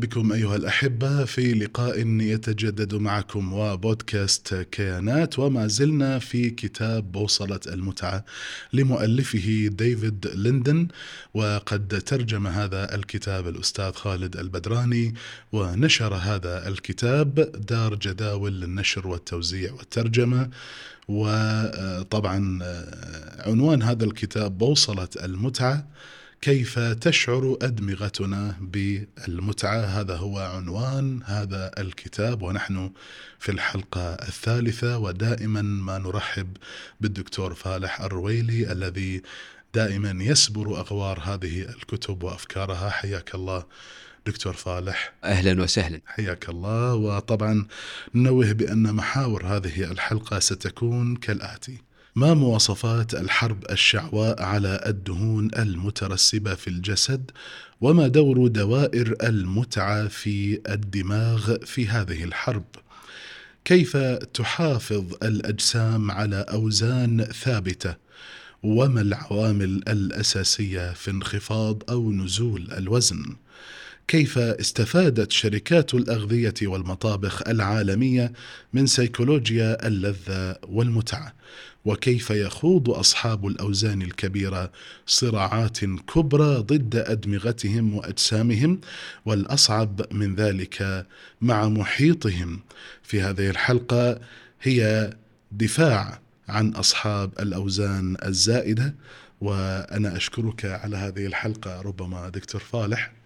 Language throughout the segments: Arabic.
بكم أيها الأحبة في لقاء يتجدد معكم وبودكاست كيانات وما زلنا في كتاب بوصلة المتعة لمؤلفه ديفيد ليندن وقد ترجم هذا الكتاب الأستاذ خالد البدراني ونشر هذا الكتاب دار جداول للنشر والتوزيع والترجمة. وطبعا عنوان هذا الكتاب بوصلة المتعة كيف تشعر أدمغتنا بالمتعة؟ هذا هو عنوان هذا الكتاب ونحن في الحلقة الثالثة ودائما ما نرحب بالدكتور فالح الرويلي الذي دائما يسبر أغوار هذه الكتب وأفكارها. حياك الله دكتور فالح. أهلا وسهلا. حياك الله. وطبعا ننوه بأن محاور هذه الحلقة ستكون كالآتي. ما مواصفات الحرب الشعواء على الدهون المترسبة في الجسد وما دور دوائر المتعة في الدماغ في هذه الحرب؟ كيف تحافظ الأجسام على أوزان ثابتة؟ وما العوامل الأساسية في انخفاض أو نزول الوزن؟ كيف استفادت شركات الأغذية والمطابخ العالمية من سيكولوجيا اللذة والمتعة؟ وكيف يخوض أصحاب الأوزان الكبيرة صراعات كبرى ضد أدمغتهم وأجسامهم والأصعب من ذلك مع محيطهم. في هذه الحلقة هي دفاع عن أصحاب الأوزان الزائدة وأنا أشكرك على هذه الحلقة. ربما دكتور فالح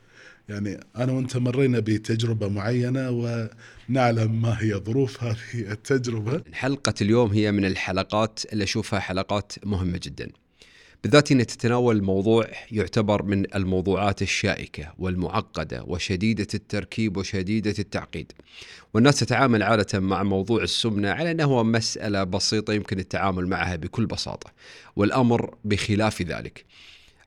يعني أنا وأنت مرينا بتجربة معينة ونعلم ما هي ظروف هذه التجربة. حلقه اليوم هي من الحلقات اللي أشوفها حلقات مهمة جدا. بالذات انها تتناول موضوع يعتبر من الموضوعات الشائكة والمعقدة وشديدة التركيب وشديدة التعقيد. والناس تتعامل عادة مع موضوع السمنة على انه مسألة بسيطة يمكن التعامل معها بكل بساطة. والأمر بخلاف ذلك.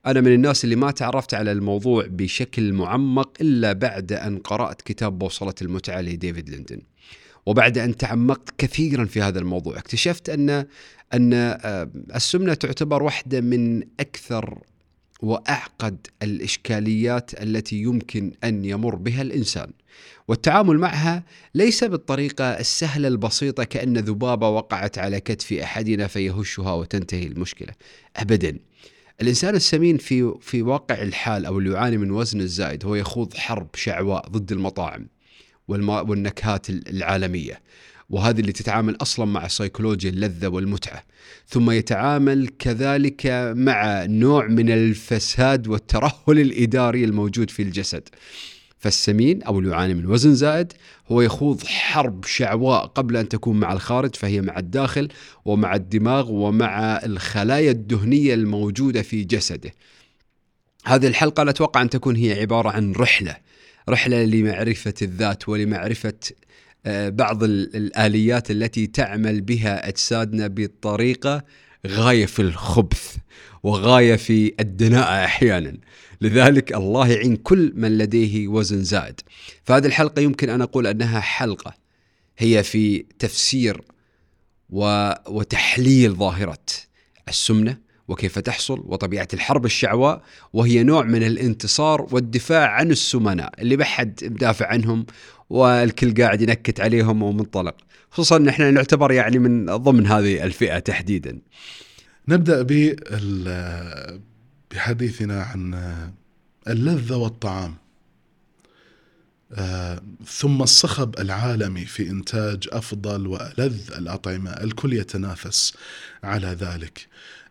أنا من الناس اللي ما تعرفت على الموضوع بشكل معمق إلا بعد أن قرأت كتاب بوصلة المتعة لديفيد ليندن. وبعد أن تعمقت كثيرا في هذا الموضوع اكتشفت أن أن آه، السمنة تعتبر واحدة من أكثر وأعقد الإشكاليات التي يمكن أن يمر بها الإنسان. والتعامل معها ليس بالطريقة السهلة البسيطة كأن ذبابة وقعت على كتف أحدنا فيهشها وتنتهي المشكلة. ابدا. الإنسان السمين في في واقع الحال أو اللي يعاني من وزن الزايد هو يخوض حرب شعواء ضد المطاعم والنكهات العالمية. وهذه اللي تتعامل أصلا مع سيكولوجيا اللذة والمتعة. ثم يتعامل كذلك مع نوع من الفساد والترهل الإداري الموجود في الجسد. فالسمين أو اللي يعاني من وزن زائد هو يخوض حرب شعواء قبل أن تكون مع الخارج فهي مع الداخل ومع الدماغ ومع الخلايا الدهنية الموجودة في جسده. هذه الحلقة أتوقع أن تكون هي عبارة عن رحلة رحلة لمعرفة الذات ولمعرفة آه، بعض الآليات التي تعمل بها أجسادنا بطريقة غاية في الخبث وغاية في الدناءه أحيانا. لذلك الله يعين كل من لديه وزن زائد. فهذه الحلقة يمكن أن أقول أنها حلقة هي في تفسير وتحليل ظاهرة السمنة وكيف تحصل وطبيعة الحرب الشعواء وهي نوع من الانتصار والدفاع عن السمناء اللي بحد مدافع عنهم والكل قاعد ينكت عليهم ومنطلق. خصوصا إن إحنا نعتبر يعني من ضمن هذه الفئة تحديدا. نبدأ بحديثنا عن اللذة والطعام. آه، ثم الصخب العالمي في إنتاج أفضل وألذ الأطعمة الكل يتنافس على ذلك.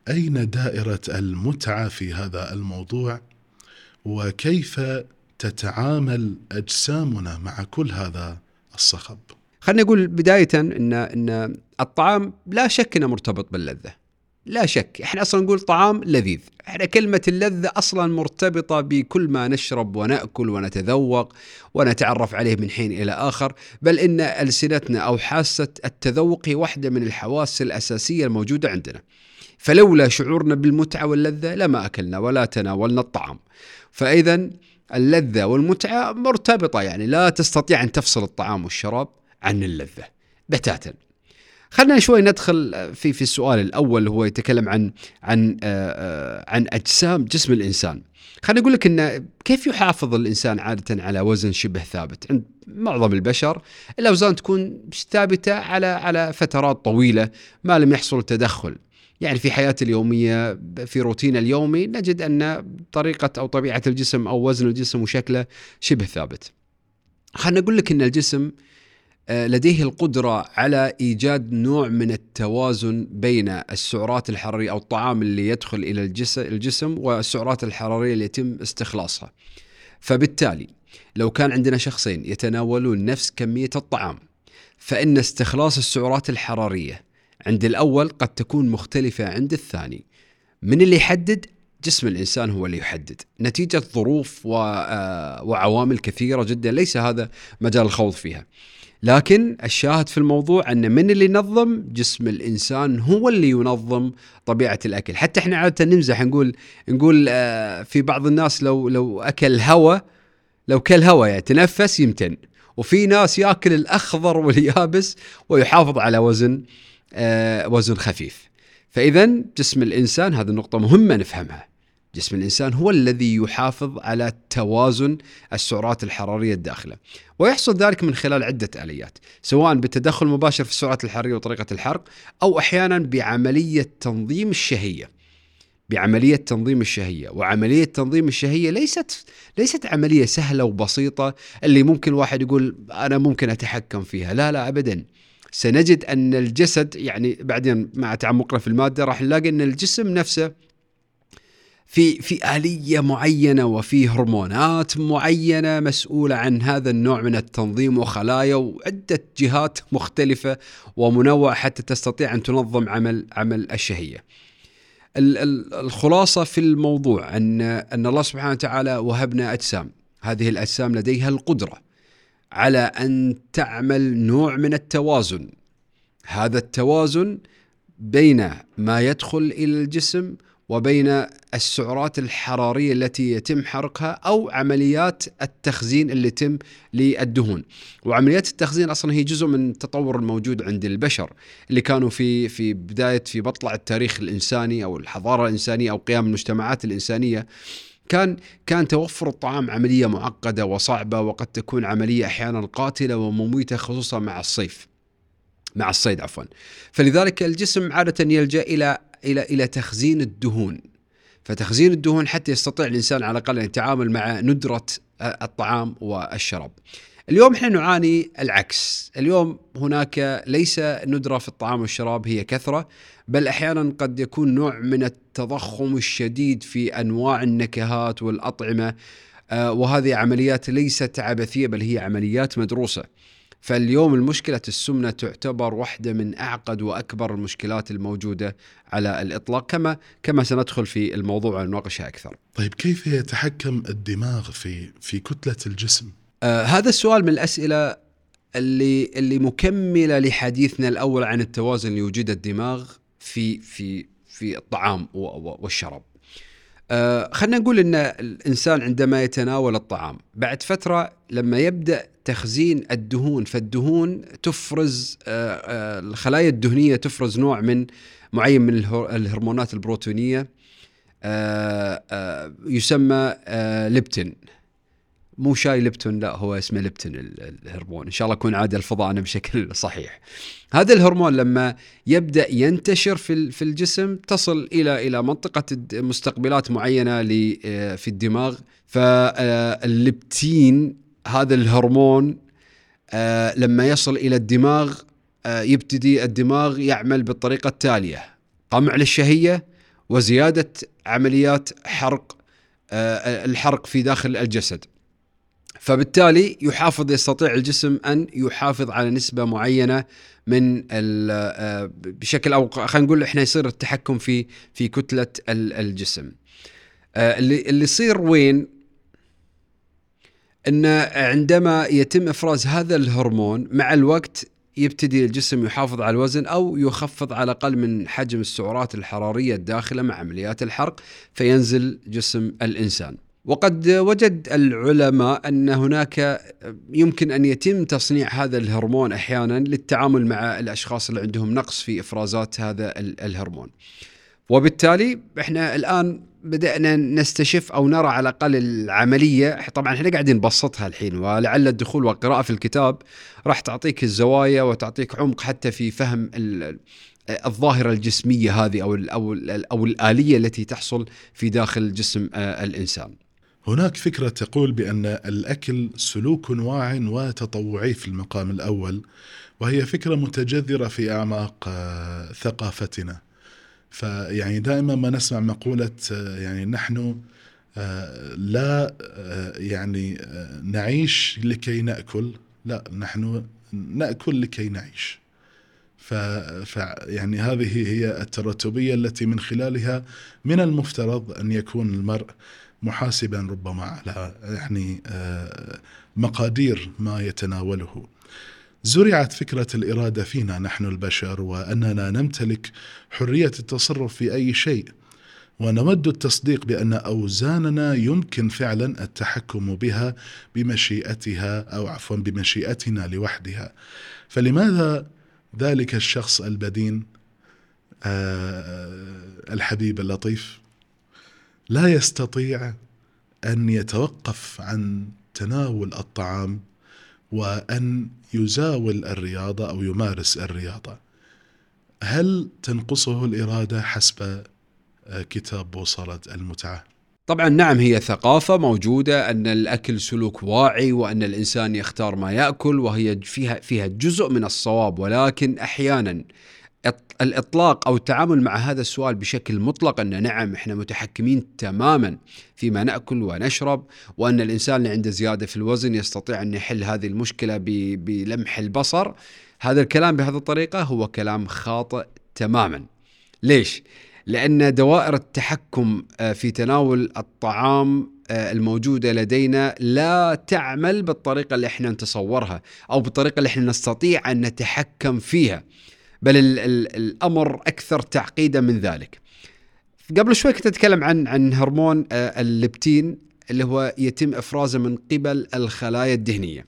أين دائرة المتعة في هذا الموضوع؟ وكيف تتعامل أجسامنا مع كل هذا الصخب؟ خلينا نقول بداية إن, إن الطعام لا شك أنه مرتبط باللذة. لا شك. إحنا أصلا نقول طعام لذيذ. إحنا كلمة اللذة أصلا مرتبطة بكل ما نشرب ونأكل ونتذوق ونتعرف عليه من حين إلى آخر بل إن ألسنتنا أو حاسة التذوق هي واحدة من الحواس الأساسية الموجودة عندنا. فلولا شعورنا بالمتعة واللذة لما أكلنا ولا تناولنا الطعام. فاذا اللذة والمتعة مرتبطة يعني لا تستطيع أن تفصل الطعام والشراب عن اللذة. بتاتا. خلينا شوي ندخل في في السؤال الأول هو يتكلم عن عن آه، آه، عن أجسام جسم الإنسان. خلينا أقول لك انه كيف يحافظ الإنسان عادة على وزن شبه ثابت؟ عند معظم البشر الأوزان تكون ثابتة على على فترات طويلة ما لم يحصل تدخل. يعني في حياتي اليومية في روتين اليومي نجد أن طريقة أو طبيعة الجسم أو وزن الجسم وشكله شبه ثابت. خلينا نقول لك إن الجسم لديه القدرة على إيجاد نوع من التوازن بين السعرات الحرارية أو الطعام اللي يدخل إلى الجسم والسعرات الحرارية اللي يتم استخلاصها. فبالتالي لو كان عندنا شخصين يتناولون نفس كمية الطعام فإن استخلاص السعرات الحرارية عند الأول قد تكون مختلفة عند الثاني. من اللي يحدد؟ جسم الإنسان هو اللي يحدد. نتيجة ظروف آه، وعوامل كثيرة جدا ليس هذا مجال الخوض فيها. لكن الشاهد في الموضوع أن من اللي ينظم جسم الإنسان هو اللي ينظم طبيعة الأكل. حتى إحنا عادة نمزح نقول نقول آه، في بعض الناس لو لو أكل هواء لو كل هواء يعني تنفس يمتن. وفي ناس يأكل الأخضر واليابس ويحافظ على وزن آه، وزن خفيف. فاذا جسم الإنسان هذه النقطة مهمة نفهمها. جسم الإنسان هو الذي يحافظ على توازن السعرات الحرارية الداخلة. ويحصل ذلك من خلال عدة آليات سواء بالتدخل المباشر في السعرات الحرارية وطريقة الحرق أو أحيانا بعملية تنظيم الشهية. بعملية تنظيم الشهية. وعملية تنظيم الشهية ليست ليست عملية سهلة وبسيطة اللي ممكن واحد يقول أنا ممكن أتحكم فيها. لا لا ابدا. سنجد أن الجسد يعني بعدين مع تعمقنا في المادة راح نلاقي أن الجسم نفسه في في آلية معينة وفي هرمونات معينة مسؤولة عن هذا النوع من التنظيم وخلايا وعدة جهات مختلفة ومنوعة حتى تستطيع أن تنظم عمل عمل الشهية. الخلاصة في الموضوع أن أن الله سبحانه وتعالى وهبنا أجسام، هذه الأجسام لديها القدرة على أن تعمل نوع من التوازن. هذا التوازن بين ما يدخل إلى الجسم وبين السعرات الحرارية التي يتم حرقها أو عمليات التخزين اللي يتم للدهون. وعمليات التخزين أصلا هي جزء من التطور الموجود عند البشر اللي كانوا في في بداية في بطلع التاريخ الإنساني أو الحضارة الإنسانية أو قيام المجتمعات الإنسانية. كان كان توفر الطعام عملية معقدة وصعبة وقد تكون عملية أحيانا قاتلة ومميتة خصوصا مع الصيف مع الصيد عفوا. فلذلك الجسم عادة يلجأ إلى إلى إلى تخزين الدهون فتخزين الدهون حتى يستطيع الإنسان على الأقل أن يتعامل مع ندرة الطعام والشراب. اليوم إحنا نعاني العكس، اليوم هناك ليس ندرة في الطعام والشراب هي كثرة، بل أحيانا قد يكون نوع من التضخم الشديد في أنواع النكهات والأطعمة آه، وهذه عمليات ليست عبثية بل هي عمليات مدروسة. فاليوم المشكلة السمنة تعتبر واحدة من أعقد وأكبر المشكلات الموجودة على الإطلاق كما كما سندخل في الموضوع ونناقشها أكثر. طيب كيف يتحكم الدماغ في في كتلة الجسم؟ آه هذا السؤال من الأسئلة اللي اللي مكملة لحديثنا الأول عن التوازن اللي يوجده الدماغ في في في الطعام والشراب. آه خلينا نقول إن الإنسان عندما يتناول الطعام بعد فترة لما يبدأ تخزين الدهون فالدهون تفرز آه آه الخلايا الدهنية تفرز نوع من معين من الهرمونات البروتينيه آه، يسمى ليبتين. مو شاي ليبتون لا هو اسمه ليبتون الهرمون. إن شاء الله اكون عاد الفضاء أنا بشكل صحيح. هذا الهرمون لما يبدأ ينتشر في في الجسم تصل إلى إلى منطقة مستقبلات معينة في الدماغ فالليبتين هذا الهرمون آه، لما يصل إلى الدماغ آه، يبتدي الدماغ يعمل بالطريقة التالية قمع للشهية وزيادة عمليات حرق الحرق في داخل الجسد فبالتالي يحافظ يستطيع الجسم أن يحافظ على نسبة معينة من آه، بشكل أو خلينا نقول إحنا يصير التحكم في في كتلة الجسم. آه، اللي اللي يصير وين؟ أن عندما يتم إفراز هذا الهرمون مع الوقت يبتدي الجسم يحافظ على الوزن أو يخفض على الأقل من حجم السعرات الحرارية الداخلة مع عمليات الحرق فينزل جسم الإنسان. وقد وجد العلماء أن هناك يمكن أن يتم تصنيع هذا الهرمون أحيانا للتعامل مع الأشخاص اللي عندهم نقص في إفرازات هذا الهرمون. وبالتالي إحنا الآن بدأنا نستشف أو نرى على الأقل العملية طبعا إحنا قاعدين نبسطها الحين ولعل الدخول والقراءة في الكتاب راح تعطيك الزوايا وتعطيك عمق حتى في فهم الظاهرة الجسمية هذه أو أو أو الآلية التي تحصل في داخل جسم آه، الإنسان. هناك فكرة تقول بأن الأكل سلوك واع وتطوعي في المقام الأول وهي فكرة متجذرة في أعماق آه، ثقافتنا. فيعني دائما ما نسمع مقولة آه، يعني نحن آه، لا آه، يعني نعيش لكي نأكل. لا نحن نأكل لكي نعيش. ف يعني هذه هي التراتبية التي من خلالها من المفترض أن يكون المرء محاسبا ربما على يعني مقادير ما يتناوله. زرعت فكرة الإرادة فينا نحن البشر وأننا نمتلك حرية التصرف في أي شيء ونود التصديق بأن أوزاننا يمكن فعلا التحكم بها بمشيئتها أو عفوا بمشيئتنا لوحدها. فلماذا ذلك الشخص البدين آه الحبيب اللطيف لا يستطيع أن يتوقف عن تناول الطعام وأن يزاول الرياضة أو يمارس الرياضة هل تنقصه الإرادة حسب آه، كتاب بوصلة المتعة؟ طبعا نعم هي ثقافة موجودة أن الأكل سلوك واعي وأن الإنسان يختار ما يأكل وهي فيها فيها جزء من الصواب ولكن أحيانا الإطلاق أو التعامل مع هذا السؤال بشكل مطلق أن نعم إحنا متحكمين تماما فيما نأكل ونشرب وأن الإنسان اللي عنده زيادة في الوزن يستطيع أن يحل هذه المشكلة بلمح البصر. هذا الكلام بهذه الطريقة هو كلام خاطئ تماما. ليش؟ لأن دوائر التحكم آه، في تناول الطعام آه، الموجودة لدينا لا تعمل بالطريقة اللي إحنا نتصورها أو بالطريقة اللي إحنا نستطيع أن نتحكم فيها. بل ال ال الأمر أكثر تعقيدا من ذلك. قبل شوي كنت أتكلم عن عن هرمون آه، الليبتين اللي هو يتم إفرازه من قبل الخلايا الدهنية.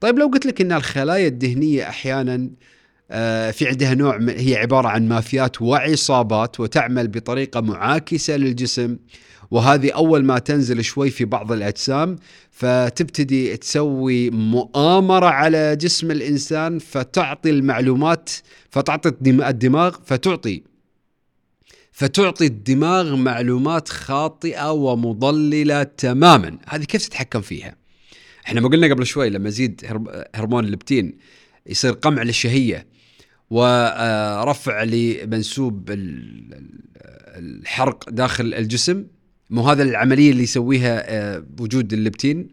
طيب لو قلت لك إن الخلايا الدهنية أحيانا آه، في عندها نوع هي عبارة عن مافيات وعصابات وتعمل بطريقة معاكسة للجسم وهذه أول ما تنزل شوي في بعض الأجسام فتبتدي تسوي مؤامرة على جسم الإنسان فتعطي المعلومات فتعطي الدماغ فتعطي. فتعطي الدماغ معلومات خاطئة ومضللة تماما. هذه كيف تتحكم فيها؟ إحنا ما قلنا قبل شوي لما يزيد هرمون اللبتين يصير قمع للشهية ورفع لمنسوب الحرق داخل الجسم. مو هذا العملية اللي يسويها آه، وجود اللبتين.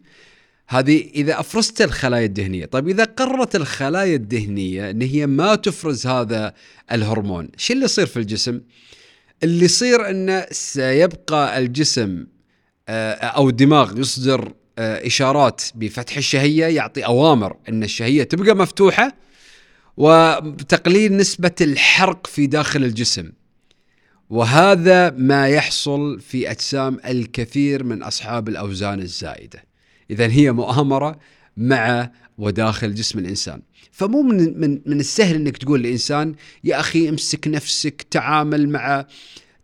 هذه إذا أفرزت الخلايا الدهنية طيب إذا قررت الخلايا الدهنية إن هي ما تفرز هذا الهرمون شو اللي يصير في الجسم؟ اللي يصير انه سيبقى الجسم آه، أو الدماغ يصدر آه، إشارات بفتح الشهية يعطي أوامر إن الشهية تبقى مفتوحة وتقليل نسبة الحرق في داخل الجسم. وهذا ما يحصل في أجسام الكثير من أصحاب الأوزان الزائدة. اذا هي مؤامرة مع وداخل جسم الإنسان. فمو من من من السهل إنك تقول لإنسان يا أخي امسك نفسك تعامل مع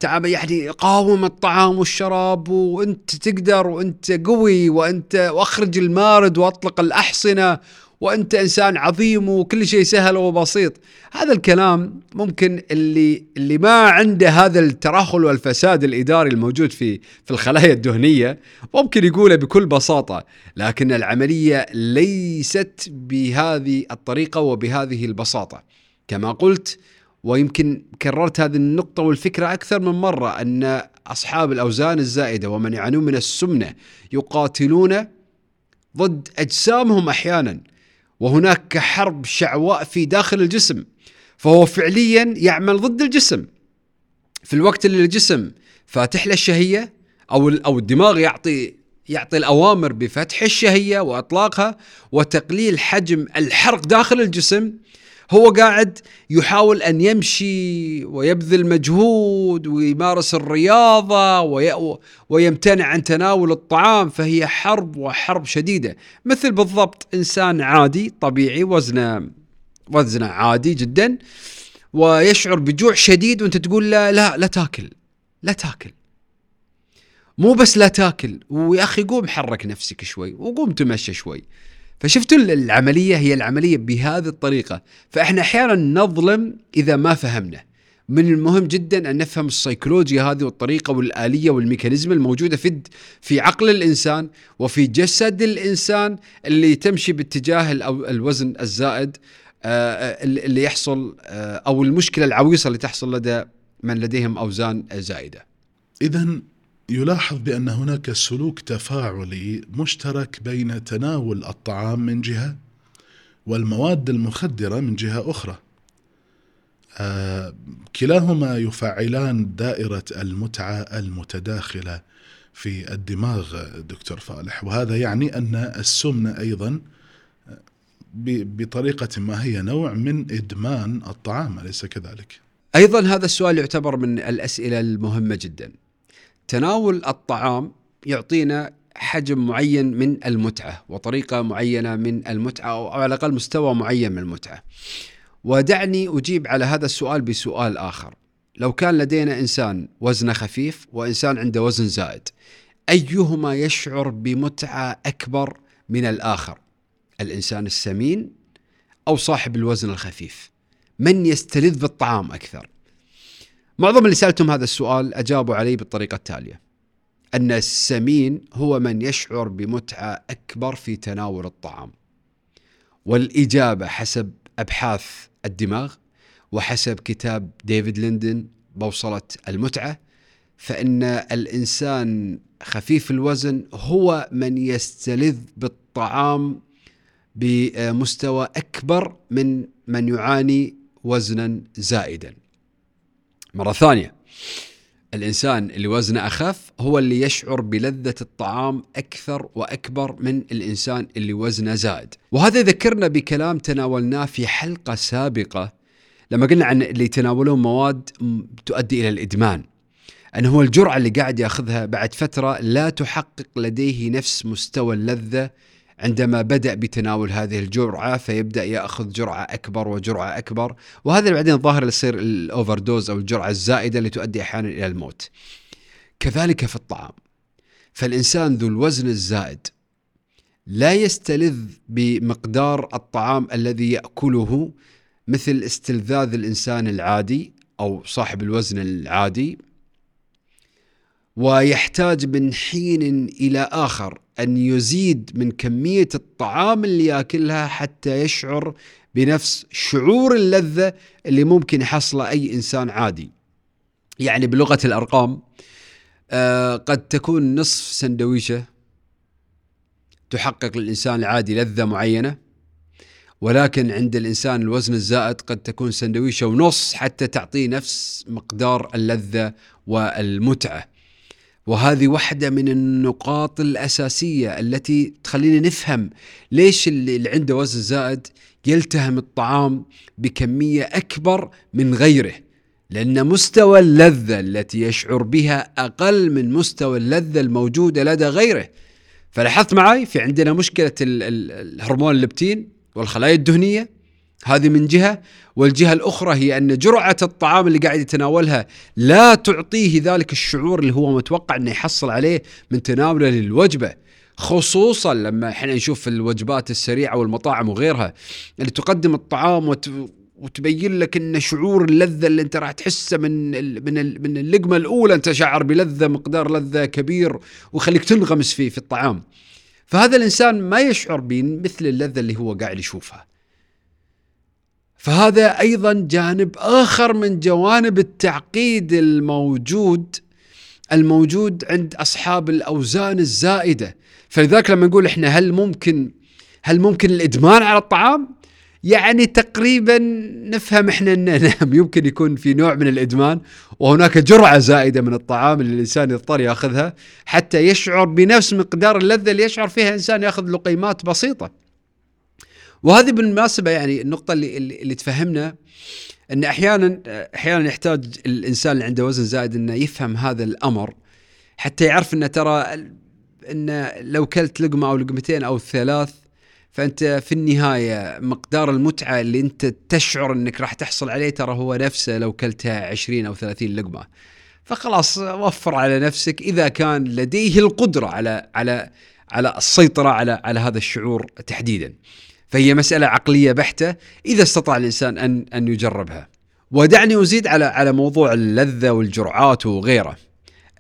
تعامل يعني قاوم الطعام والشراب وأنت تقدر وأنت قوي وأنت وأخرج المارد وأطلق الأحصنة وأنت إنسان عظيم وكل شيء سهل وبسيط. هذا الكلام ممكن اللي اللي ما عنده هذا الترهل والفساد الإداري الموجود في في الخلايا الدهنية ممكن يقوله بكل بساطة لكن العملية ليست بهذه الطريقة وبهذه البساطة. كما قلت ويمكن كررت هذه النقطة والفكرة أكثر من مرة أن أصحاب الأوزان الزائدة ومن يعانون من السمنة يقاتلون ضد أجسامهم أحيانا. وهناك حرب شعواء في داخل الجسم فهو فعليا يعمل ضد الجسم. في الوقت اللي الجسم فاتح له الشهية أو أو الدماغ يعطي يعطي الأوامر بفتح الشهية وإطلاقها وتقليل حجم الحرق داخل الجسم هو قاعد يحاول أن يمشي ويبذل مجهود ويمارس الرياضة وي... ويمتنع عن تناول الطعام فهي حرب وحرب شديدة. مثل بالضبط إنسان عادي طبيعي وزنه وزنه عادي جدا ويشعر بجوع شديد وأنت تقول له لا لا تاكل لا تاكل. مو بس لا تاكل ويا أخي قوم حرك نفسك شوي وقوم تمشى شوي. فشفتوا العملية هي العملية بهذه الطريقة فإحنا أحيانا نظلم إذا ما فهمنا من المهم جدا أن نفهم السيكولوجيا هذه والطريقة والآلية والميكانيزم الموجودة في في عقل الإنسان وفي جسد الإنسان اللي تمشي باتجاه الوزن الزائد آه، اللي يحصل آه، أو المشكلة العويصة اللي تحصل لدى من لديهم أوزان زائدة. اذا يلاحظ بأن هناك سلوك تفاعلي مشترك بين تناول الطعام من جهة والمواد المخدرة من جهة أخرى. آه كلاهما يفعلان دائرة المتعة المتداخلة في الدماغ دكتور فالح وهذا يعني أن السمنة أيضا بطريقة ما هي نوع من إدمان الطعام أليس كذلك؟ أيضا هذا السؤال يعتبر من الأسئلة المهمة جدا. تناول الطعام يعطينا حجم معين من المتعة وطريقة معينة من المتعة أو على الأقل مستوى معين من المتعة. ودعني أجيب على هذا السؤال بسؤال آخر. لو كان لدينا إنسان وزنه خفيف وإنسان عنده وزن زائد أيهما يشعر بمتعة أكبر من الآخر؟ الإنسان السمين أو صاحب الوزن الخفيف؟ من يستلذ بالطعام أكثر؟ معظم اللي سألتهم هذا السؤال أجابوا عليه بالطريقة التالية. أن السمين هو من يشعر بمتعة أكبر في تناول الطعام. والإجابة حسب أبحاث الدماغ وحسب كتاب ديفيد ليندن بوصلة المتعة فإن الإنسان خفيف الوزن هو من يستلذ بالطعام بمستوى أكبر من من يعاني وزنا زائدا. مرة ثانية. الإنسان اللي وزنه أخف هو اللي يشعر بلذة الطعام أكثر وأكبر من الإنسان اللي وزنه زائد وهذا يذكرنا بكلام تناولناه في حلقة سابقة لما قلنا عن اللي يتناولون مواد تؤدي إلى الإدمان. أنه هو الجرعة اللي قاعد ياخذها بعد فترة لا تحقق لديه نفس مستوى اللذة عندما بدأ بتناول هذه الجرعة فيبدأ يأخذ جرعة أكبر وجرعة أكبر وهذا اللي بعدين ظاهر يصير الأوفر دوز أو الجرعة الزائدة اللي تؤدي أحيانا إلى الموت. كذلك في الطعام فالإنسان ذو الوزن الزائد لا يستلذ بمقدار الطعام الذي يأكله مثل استلذاذ الإنسان العادي أو صاحب الوزن العادي ويحتاج من حين إلى آخر أن يزيد من كمية الطعام اللي يأكلها حتى يشعر بنفس شعور اللذة اللي ممكن يحصله أي إنسان عادي. يعني بلغة الأرقام آه قد تكون نصف سندويشة تحقق للإنسان العادي لذة معينة ولكن عند الإنسان الوزن الزائد قد تكون سندويشة ونص حتى تعطيه نفس مقدار اللذة والمتعة. وهذه واحدة من النقاط الأساسية التي تخلينا نفهم ليش اللي عنده وزن زائد يلتهم الطعام بكمية أكبر من غيره. لأن مستوى اللذة التي يشعر بها أقل من مستوى اللذة الموجودة لدى غيره. فلاحظت معي في عندنا مشكلة الهرمون اللبتين والخلايا الدهنية؟ هذه من جهة والجهة الأخرى هي أن جرعة الطعام اللي قاعد يتناولها لا تعطيه ذلك الشعور اللي هو متوقع إنه يحصل عليه من تناوله للوجبة خصوصا لما إحنا نشوف الوجبات السريعة والمطاعم وغيرها اللي تقدم الطعام وت... وتبين لك ان شعور اللذة اللي أنت راح تحسه من من من اللقمة الأولى أنت شعر بلذة مقدار لذة كبير ويخليك تنغمس فيه في الطعام. فهذا الإنسان ما يشعر بمثل اللذة اللي هو قاعد يشوفها. فهذا أيضا جانب آخر من جوانب التعقيد الموجود الموجود عند أصحاب الأوزان الزائدة. فلذلك لما نقول إحنا هل ممكن هل ممكن الإدمان على الطعام؟ يعني تقريبا نفهم إحنا إن نعم يمكن يكون في نوع من الإدمان وهناك جرعة زائدة من الطعام اللي الإنسان يضطر يأخذها حتى يشعر بنفس مقدار اللذة اللي يشعر فيها إنسان يأخذ لقيمات بسيطة. وهذه بالمناسبة يعني النقطة اللي اللي, تفهمنا إن أحيانا أحيانا يحتاج الإنسان اللي عنده وزن زائد إنه يفهم هذا الأمر حتى يعرف إنه ترى ان لو كلت لقمة أو لقمتين أو ثلاث فأنت في النهاية مقدار المتعة اللي أنت تشعر إنك راح تحصل عليه ترى هو نفسه لو كلتها 20 أو 30 لقمة. فخلاص وفر على نفسك إذا كان لديه القدرة على على على السيطرة على على هذا الشعور تحديدا. فهي مسألة عقلية بحتة إذا استطاع الإنسان ان أن يجربها. ودعني أزيد على على موضوع اللذة والجرعات وغيره.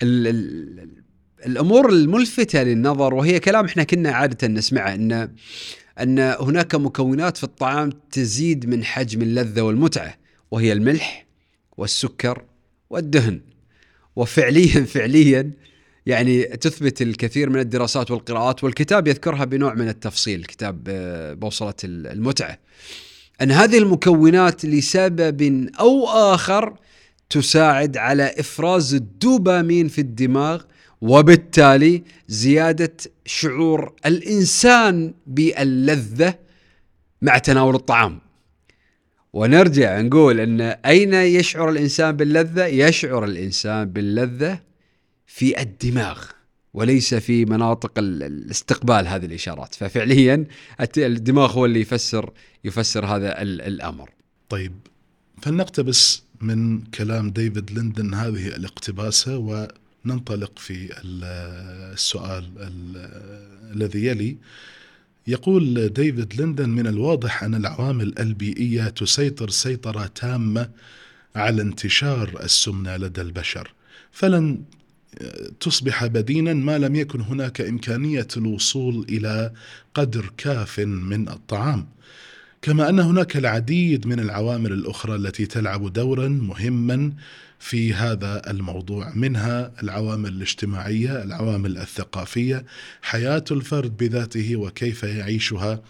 ال ال الأمور الملفتة للنظر وهي كلام إحنا كنا عادة نسمعه ان أن هناك مكونات في الطعام تزيد من حجم اللذة والمتعة وهي الملح والسكر والدهن وفعليا فعليا يعني تثبت الكثير من الدراسات والقراءات والكتاب يذكرها بنوع من التفصيل كتاب آه، بوصلة المتعة أن هذه المكونات لسبب أو آخر تساعد على إفراز الدوبامين في الدماغ وبالتالي زيادة شعور الإنسان باللذة مع تناول الطعام. ونرجع نقول أن أين يشعر الإنسان باللذة؟ يشعر الإنسان باللذة في الدماغ وليس في مناطق الاستقبال هذه الإشارات، ففعليا الدماغ هو اللي يفسر يفسر هذا الأمر. طيب فلنقتبس من كلام ديفيد ليندن هذه الاقتباسة و ننطلق في السؤال الذي يلي. يقول ديفيد ليندن من الواضح أن العوامل البيئية تسيطر سيطرة تامة على انتشار السمنة لدى البشر. فلن تصبح بدينا ما لم يكن هناك إمكانية الوصول إلى قدر كاف من الطعام كما أن هناك العديد من العوامل الأخرى التي تلعب دورا مهما في هذا الموضوع منها العوامل الاجتماعية، العوامل الثقافية، حياة الفرد بذاته وكيف يعيشها.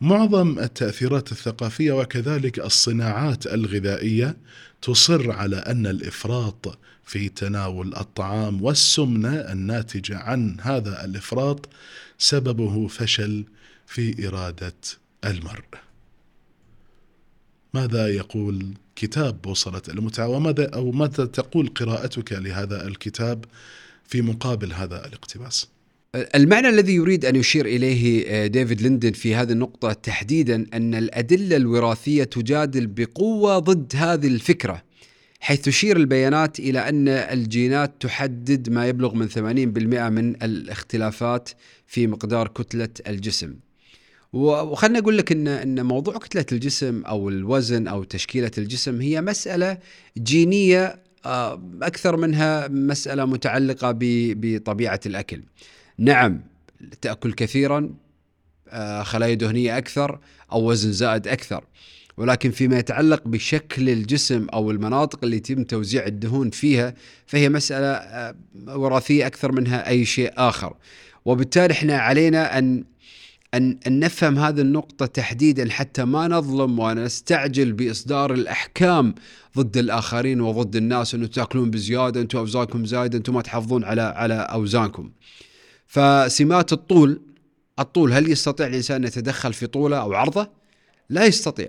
معظم التأثيرات الثقافية وكذلك الصناعات الغذائية تصر على أن الإفراط في تناول الطعام والسمنة الناتجه عن هذا الإفراط سببه فشل في إرادة المرء. ماذا يقول كتاب بوصلة المتعة وماذا أو ماذا تقول قراءتك لهذا الكتاب في مقابل هذا الاقتباس المعنى الذي يريد أن يشير إليه آه، ديفيد ليندن في هذه النقطة تحديدا أن الأدلة الوراثية تجادل بقوة ضد هذه الفكرة حيث تشير البيانات إلى أن الجينات تحدد ما يبلغ من 80% من الاختلافات في مقدار كتلة الجسم وخلنا أقول لك ان إن موضوع كتلة الجسم أو الوزن أو تشكيلة الجسم هي مسألة جينية آه، أكثر منها مسألة متعلقة بطبيعة الأكل. نعم تأكل كثيرا آه، خلايا دهنية أكثر أو وزن زائد أكثر. ولكن فيما يتعلق بشكل الجسم أو المناطق اللي يتم توزيع الدهون فيها فهي مسألة آه، وراثية أكثر منها أي شيء آخر. وبالتالي إحنا علينا أن أن, أن نفهم هذه النقطة تحديدا حتى ما نظلم ونستعجل بإصدار الأحكام ضد الآخرين وضد الناس أنه تأكلون بزيادة أنتم أوزانكم زايدة أنتم ما تحافظون على على أوزانكم فسمات الطول الطول هل يستطيع الإنسان أن يتدخل في طوله أو عرضه؟ لا يستطيع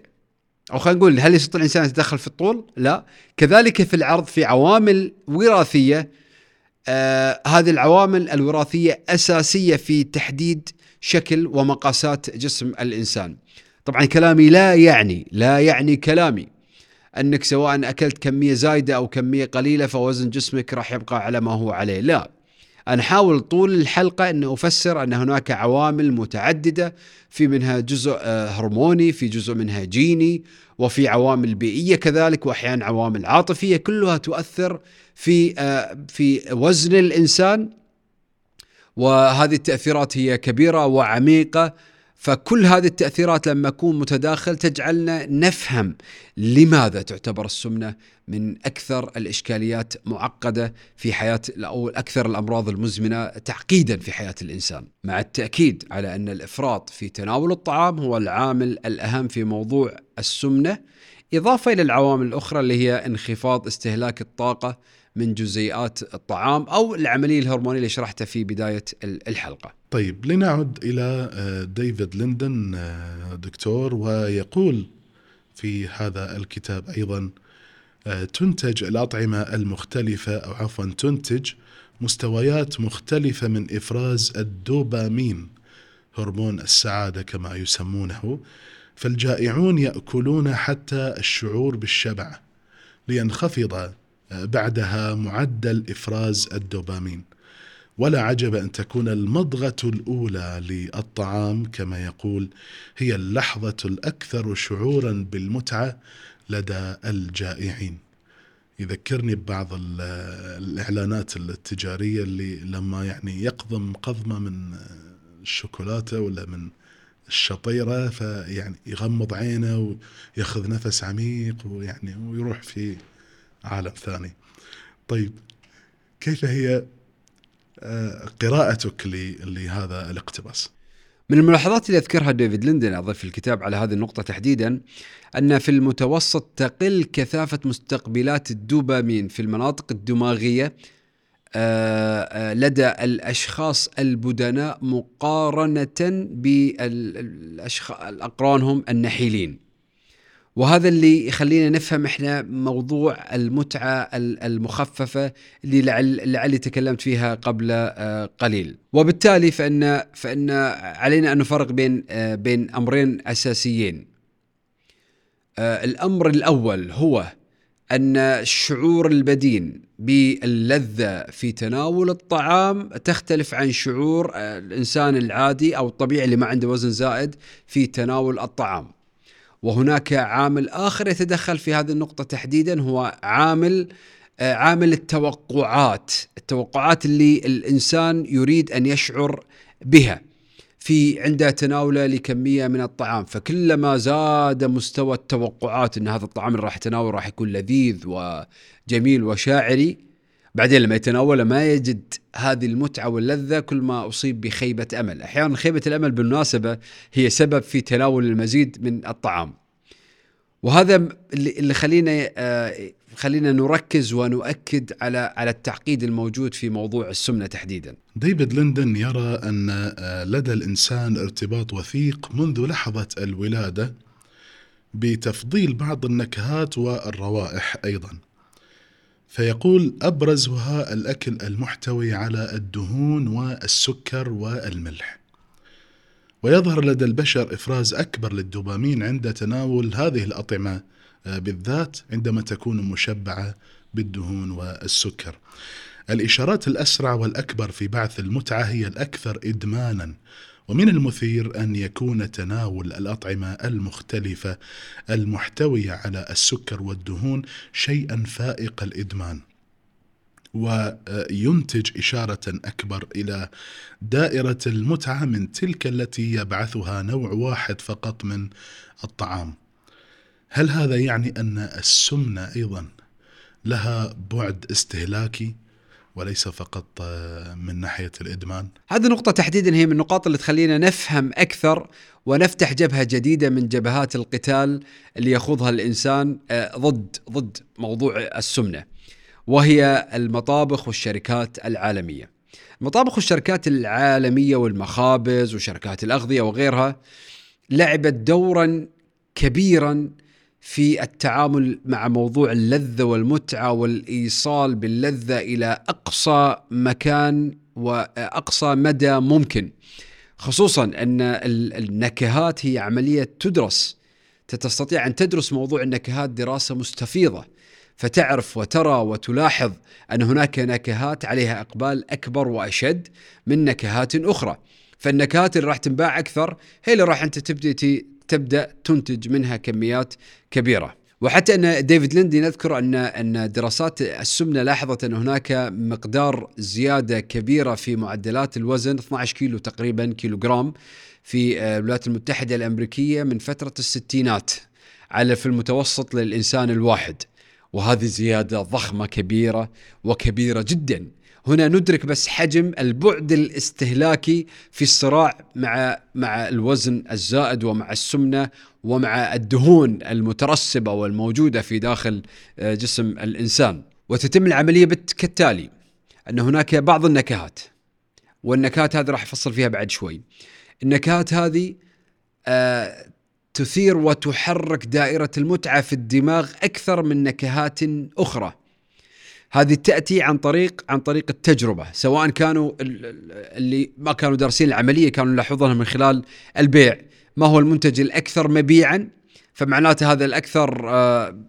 أو خلينا نقول هل يستطيع الإنسان أن يتدخل في الطول؟ لا كذلك في العرض في عوامل وراثية آه هذه العوامل الوراثية أساسية في تحديد شكل ومقاسات جسم الإنسان. طبعا كلامي لا يعني لا يعني كلامي أنك سواء أكلت كمية زايدة أو كمية قليلة فوزن جسمك راح يبقى على ما هو عليه، لا. أنا أحاول طول الحلقة ان أفسر أن هناك عوامل متعددة في منها جزء آه، هرموني، في جزء منها جيني، وفي عوامل بيئية كذلك واحيانا عوامل عاطفية كلها تؤثر في آه، في وزن الإنسان. وهذه التأثيرات هي كبيرة وعميقة. فكل هذه التأثيرات لما تكون متداخل تجعلنا نفهم لماذا تعتبر السمنة من أكثر الإشكاليات معقدة في حياة أو أكثر الأمراض المزمنة تعقيدا في حياة الإنسان مع التأكيد على أن الإفراط في تناول الطعام هو العامل الأهم في موضوع السمنة إضافة إلى العوامل الأخرى اللي هي انخفاض استهلاك الطاقة من جزيئات الطعام أو العملية الهرمونية اللي شرحتها في بداية الحلقة. طيب لنعد إلى آه، ديفيد ليندن آه، دكتور ويقول في هذا الكتاب أيضا آه، تنتج الأطعمة المختلفة أو عفوا تنتج مستويات مختلفة من إفراز الدوبامين هرمون السعادة كما يسمونه. فالجائعون يأكلون حتى الشعور بالشبع لينخفض بعدها معدل إفراز الدوبامين. ولا عجب أن تكون المضغة الأولى للطعام كما يقول هي اللحظة الأكثر شعورا بالمتعة لدى الجائعين. يذكرني ببعض الإعلانات التجارية اللي لما يعني يقضم قضمة من الشوكولاتة ولا من الشطيرة فيعني يغمض عينه ويأخذ نفس عميق ويعني ويروح في عالم ثاني. طيب كيف هي قراءتك لهذا الاقتباس من الملاحظات اللي أذكرها ديفيد ليندن أضيف في الكتاب على هذه النقطة تحديدا أن في المتوسط تقل كثافة مستقبلات الدوبامين في المناطق الدماغية آه، آه، لدى الأشخاص البدناء مقارنة باقرانهم النحيلين. وهذا اللي يخلينا نفهم إحنا موضوع المتعة المخففة اللي لعل لعلي تكلمت فيها قبل آه، قليل. وبالتالي فإن فإن علينا أن نفرق بين آه، بين أمرين أساسيين. آه، الأمر الأول هو أن شعور البدين باللذة في تناول الطعام تختلف عن شعور الإنسان العادي أو الطبيعي اللي ما عنده وزن زائد في تناول الطعام. وهناك عامل آخر يتدخل في هذه النقطة تحديدا هو عامل آه، عامل التوقعات التوقعات اللي الإنسان يريد أن يشعر بها في عند تناوله لكمية من الطعام. فكلما زاد مستوى التوقعات إن هذا الطعام اللي راح يتناول راح يكون لذيذ وجميل وشاعري بعدين لما يتناوله ما يجد هذه المتعة واللذة كل ما أصيب بخيبة أمل أحيانا خيبة الأمل بالمناسبة هي سبب في تناول المزيد من الطعام وهذا اللي خلينا آه، خلينا نركز ونؤكد على على التعقيد الموجود في موضوع السمنة تحديدا. ديفيد ليندن يرى أن آه، لدى الإنسان ارتباط وثيق منذ لحظة الولادة بتفضيل بعض النكهات والروائح أيضا. فيقول أبرزها الأكل المحتوي على الدهون والسكر والملح. ويظهر لدى البشر إفراز أكبر للدوبامين عند تناول هذه الأطعمة آه، بالذات عندما تكون مشبعة بالدهون والسكر. الإشارات الأسرع والأكبر في بعث المتعة هي الأكثر إدمانا ومن المثير أن يكون تناول الأطعمة المختلفة المحتويه على السكر والدهون شيئا فائق الإدمان وينتج إشارة أكبر إلى دائرة المتعة من تلك التي يبعثها نوع واحد فقط من الطعام. هل هذا يعني أن السمنة أيضا لها بعد استهلاكي؟ وليس فقط آه، من ناحية الإدمان. هذه النقطه تحديدا هي من النقاط اللي تخلينا نفهم أكثر ونفتح جبهة جديدة من جبهات القتال اللي يخوضها الإنسان آه، ضد ضد موضوع السمنة. وهي المطابخ والشركات العالمية. المطابخ والشركات العالمية والمخابز وشركات الأغذية وغيرها لعبت دورا كبيرا في التعامل مع موضوع اللذة والمتعة والإيصال باللذة إلى أقصى مكان وأقصى مدى ممكن. خصوصا أن النكهات هي عملية تدرس. تستطيع أن تدرس موضوع النكهات دراسة مستفيضة. فتعرف وترى وتلاحظ أن هناك نكهات عليها إقبال أكبر وأشد من نكهات أخرى. فالنكهات اللي راح تنباع أكثر هي اللي راح أنت تبدأ تبدأ تنتج منها كميات كبيرة. وحتى أن ديفيد ليندي نذكر ان أن دراسات السمنة لاحظت أن هناك مقدار زيادة كبيرة في معدلات الوزن 12 كيلو تقريبا كيلو جرام في الولايات المتحدة الأمريكية من فترة الستينات على في المتوسط للإنسان الواحد. وهذه زيادة ضخمة كبيرة وكبيرة جدا. هنا ندرك بس حجم البعد الاستهلاكي في الصراع مع مع الوزن الزائد ومع السمنة ومع الدهون المترسبة والموجودة في داخل آه، جسم الإنسان. وتتم العملية كالتالي أن هناك بعض النكهات والنكهات هذه راح أفصل فيها بعد شوي. النكهات هذه آه تثير وتحرك دائرة المتعة في الدماغ أكثر من نكهات أخرى. هذه تأتي عن طريق عن طريق التجربة سواء كانوا اللي ما كانوا دارسين العملية كانوا يلاحظونها من خلال البيع. ما هو المنتج الأكثر مبيعا؟ فمعناته هذا الأكثر آه،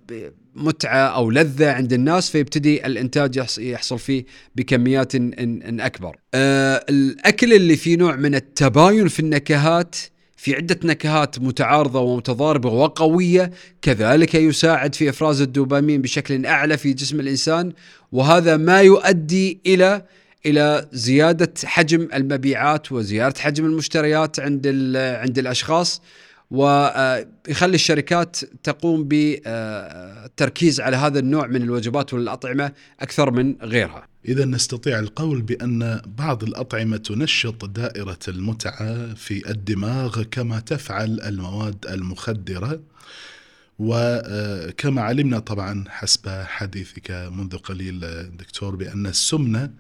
متعة أو لذة عند الناس فيبتدي الإنتاج يحصل فيه بكميات إن أكبر. آه، الأكل اللي فيه نوع من التباين في النكهات في عدة نكهات متعارضة ومتضاربة وقوية كذلك يساعد في إفراز الدوبامين بشكل أعلى في جسم الإنسان وهذا ما يؤدي إلى إلى زيادة حجم المبيعات وزيادة حجم المشتريات عند عند الأشخاص ويخلي الشركات تقوم بالتركيز على هذا النوع من الوجبات والأطعمة أكثر من غيرها. إذا نستطيع القول بأن بعض الأطعمة تنشط دائرة المتعة في الدماغ كما تفعل المواد المخدرة وكما علمنا طبعا حسب حديثك منذ قليل دكتور بأن السمنة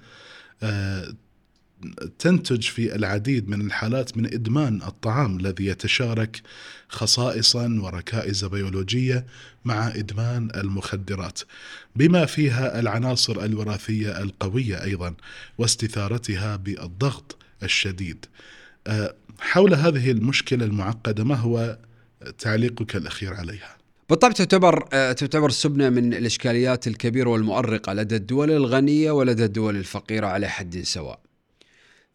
تنتج في العديد من الحالات من إدمان الطعام الذي يتشارك خصائصا وركائز بيولوجية مع إدمان المخدرات بما فيها العناصر الوراثية القوية أيضا واستثارتها بالضغط الشديد أه، حول هذه المشكلة المعقدة ما هو تعليقك الأخير عليها بالطبع تعتبر أه، تعتبر السمنه من الإشكاليات الكبيرة والمؤرقة لدى الدول الغنية ولدى الدول الفقيرة على حد سواء.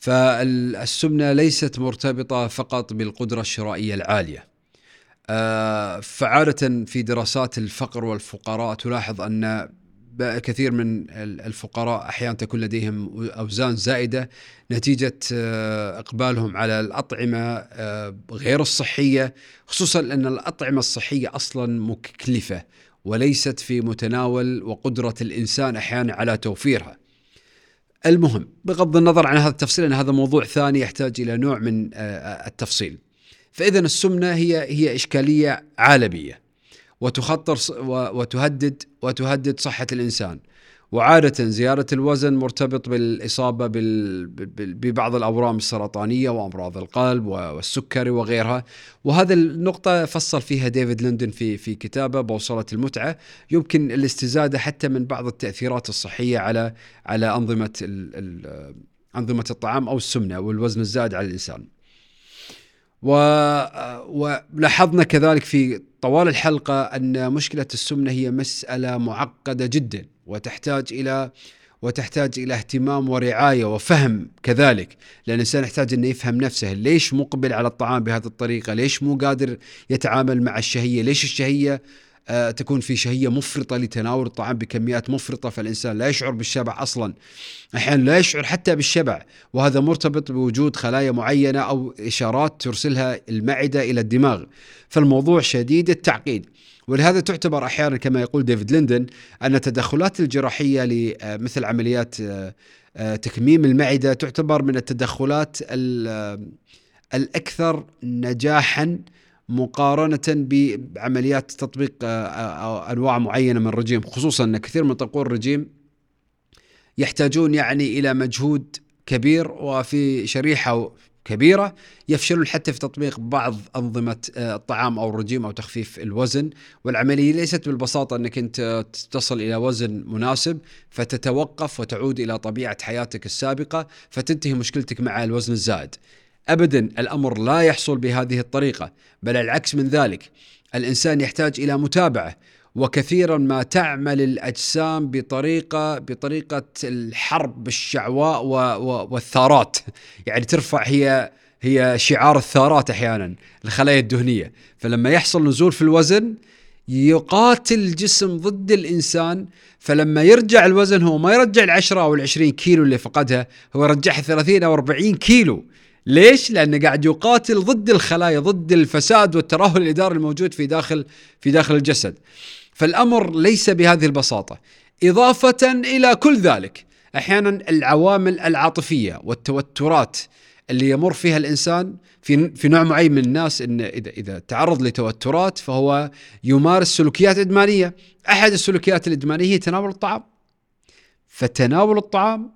فالسمنة ليست مرتبطة فقط بالقدرة الشرائية العالية. آه، فعادة في دراسات الفقر والفقراء تلاحظ أن كثير من الفقراء أحيانا تكون لديهم أوزان زائدة نتيجة آه، إقبالهم على الأطعمة آه، غير الصحية خصوصا أن الأطعمة الصحية أصلا مكلفة وليست في متناول وقدرة الإنسان أحيانا على توفيرها. المهم بغض النظر عن هذا التفصيل ان هذا موضوع ثاني يحتاج إلى نوع من آه، التفصيل. فاذا السمنة هي هي إشكالية عالمية وتخطر وتهدد وتهدد صحة الإنسان. وعادة زيادة الوزن مرتبط بالإصابة ببعض الأورام السرطانية وأمراض القلب والسكري وغيرها. وهذا النقطة فصل فيها ديفيد لندن في في كتابه بوصلة المتعة. يمكن الاستزادة حتى من بعض التأثيرات الصحية على على أنظمة أنظمة الطعام أو السمنة والوزن الزائد على الإنسان. ولاحظنا كذلك في طوال الحلقة أن مشكلة السمنة هي مسألة معقدة جدا. وتحتاج إلى وتحتاج إلى اهتمام ورعاية وفهم كذلك. لأن الإنسان يحتاج أنه يفهم نفسه ليش مقبل على الطعام بهذه الطريقة؟ ليش مو قادر يتعامل مع الشهية؟ ليش الشهية آه، تكون في شهية مفرطة لتناول الطعام بكميات مفرطة؟ فالإنسان لا يشعر بالشبع أصلا. أحيانا لا يشعر حتى بالشبع وهذا مرتبط بوجود خلايا معينة أو إشارات ترسلها المعدة إلى الدماغ. فالموضوع شديد التعقيد. ولهذا تعتبر أحيانا كما يقول ديفيد ليندن أن التدخلات الجراحية لمثل عمليات آه، تكميم المعدة تعتبر من التدخلات الأكثر نجاحا مقارنة بعمليات تطبيق آه، آه، أنواع معينة من الرجيم خصوصا أن كثير من طقور الرجيم يحتاجون يعني إلى مجهود كبير وفي شريحة كبيرة يفشلون حتى في تطبيق بعض أنظمة آه، الطعام أو الرجيم أو تخفيف الوزن. والعملية ليست بالبساطة أنك أنت تصل إلى وزن مناسب فتتوقف وتعود إلى طبيعة حياتك السابقة فتنتهي مشكلتك مع الوزن الزائد. ابدا الأمر لا يحصل بهذه الطريقة بل العكس من ذلك. الإنسان يحتاج إلى متابعة وكثيرا ما تعمل الأجسام بطريقه بطريقة الحرب بالشعواء والثارات يعني ترفع هي هي شعار الثارات أحيانا الخلايا الدهنية فلما يحصل نزول في الوزن يقاتل الجسم ضد الإنسان فلما يرجع الوزن هو ما يرجع العشرة أو العشرين كيلو اللي فقدها هو يرجعها 30 أو 40 كيلو ليش؟ لأنه قاعد يقاتل ضد الخلايا ضد الفساد والترهل الإداري الموجود في داخل في داخل الجسد. فالأمر ليس بهذه البساطة. إضافة إلى كل ذلك أحيانا العوامل العاطفية والتوترات اللي يمر فيها الإنسان في في نوع معين من الناس إن إذا إذا تعرض لتوترات فهو يمارس سلوكيات إدمانية، أحد السلوكيات الإدمانية هي تناول الطعام. فتناول الطعام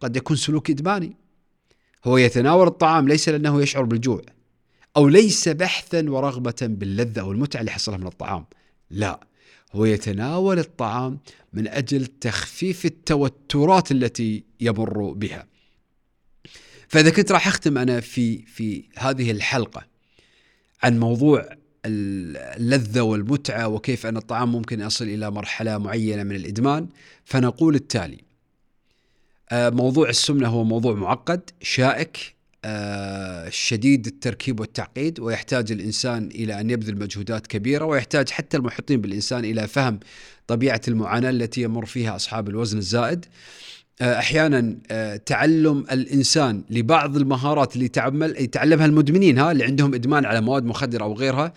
قد يكون سلوك إدماني. هو يتناول الطعام ليس لأنه يشعر بالجوع أو ليس بحثا ورغبة باللذة أو المتعة اللي حصلها من الطعام لا هو يتناول الطعام من أجل تخفيف التوترات التي يمر بها. فإذا كنت راح أختم أنا في في هذه الحلقة عن موضوع اللذة والمتعة وكيف أن الطعام ممكن يصل إلى مرحلة معينة من الإدمان. فنقول التالي آه، موضوع السمنة هو موضوع معقد شائك شديد التركيب والتعقيد ويحتاج الإنسان إلى أن يبذل مجهودات كبيرة ويحتاج حتى المحيطين بالإنسان إلى فهم طبيعة المعاناة التي يمر فيها أصحاب الوزن الزائد. آه، أحيانا تعلم الإنسان لبعض المهارات اللي يتعمل يتعلمها المدمنين ها اللي عندهم إدمان على مواد مخدرة أو غيرها.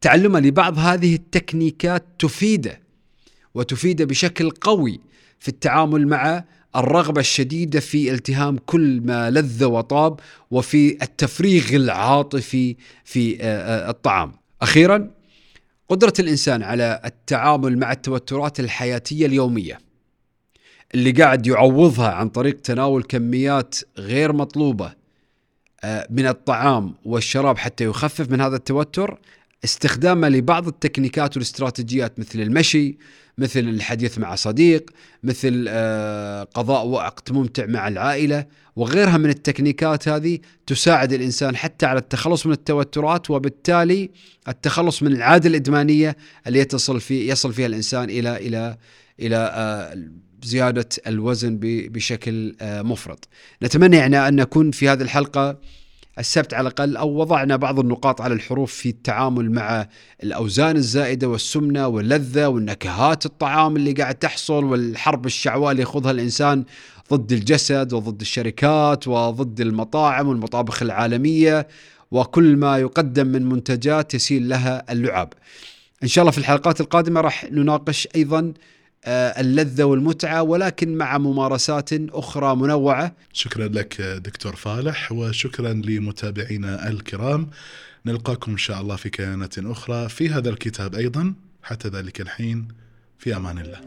تعلمه لبعض هذه التكنيكات تفيده وتفيده بشكل قوي في التعامل مع الرغبة الشديدة في التهام كل ما لذ وطاب وفي التفريغ العاطفي في آه، آه، الطعام. أخيرا قدرة الإنسان على التعامل مع التوترات الحياتية اليومية اللي قاعد يعوضها عن طريق تناول كميات غير مطلوبة آه، من الطعام والشراب حتى يخفف من هذا التوتر استخدامه لبعض التكنيكات والاستراتيجيات مثل المشي مثل الحديث مع صديق مثل آه، قضاء وقت ممتع مع العائلة وغيرها من التكنيكات هذه تساعد الإنسان حتى على التخلص من التوترات وبالتالي التخلص من العادة الإدمانية اللي يتصل في يصل فيها الإنسان إلى إلى إلى آه، زيادة الوزن بشكل آه، مفرط. نتمنى يعني أن نكون في هذه الحلقة السبت على الأقل أو وضعنا بعض النقاط على الحروف في التعامل مع الأوزان الزائدة والسمنة واللذة والنكهات الطعام اللي قاعد تحصل والحرب الشعواء اللي يخوضها الإنسان ضد الجسد وضد الشركات وضد المطاعم والمطابخ العالمية وكل ما يقدم من منتجات يسيل لها اللعاب. إن شاء الله في الحلقات القادمة راح نناقش أيضا اللذة والمتعة ولكن مع ممارسات أخرى منوعة. شكرا لك دكتور فالح وشكرا لمتابعينا الكرام. نلقاكم إن شاء الله في كيانات أخرى. في هذا الكتاب أيضا. حتى ذلك الحين في أمان الله.